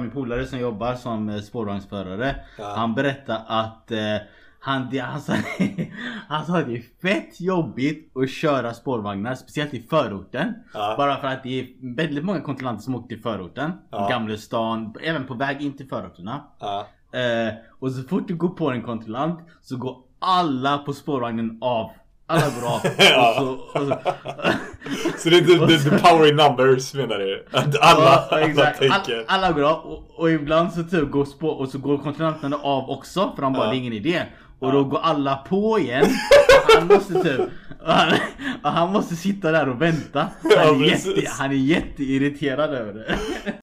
Min polare som jobbar som eh, spårvagnsförare. Ja. Han berättade att eh, han, det, han, sa, han sa att det är fett jobbigt att köra spårvagnar, speciellt i förorten. Ja. Bara för att det är väldigt många kontrollanter som åker till förorten. Ja. Gamlestan, även på väg in till förorterna. Ja. Eh, och så fort du går på en kontrollant så går alla på spårvagnen av. Alla går av. Och så, och så, Så det är the, the, power in numbers menar du? Att alla, Ja, alla tänker. All, alla går av och, och ibland så typ går spår, och så går kontrollanterna av också för de bara Ja. det är ingen idé. Och då går alla på igen. Och han måste typ han, han måste sitta där och vänta. Ja, Han är, precis. jätte, han är jätteirriterad över det.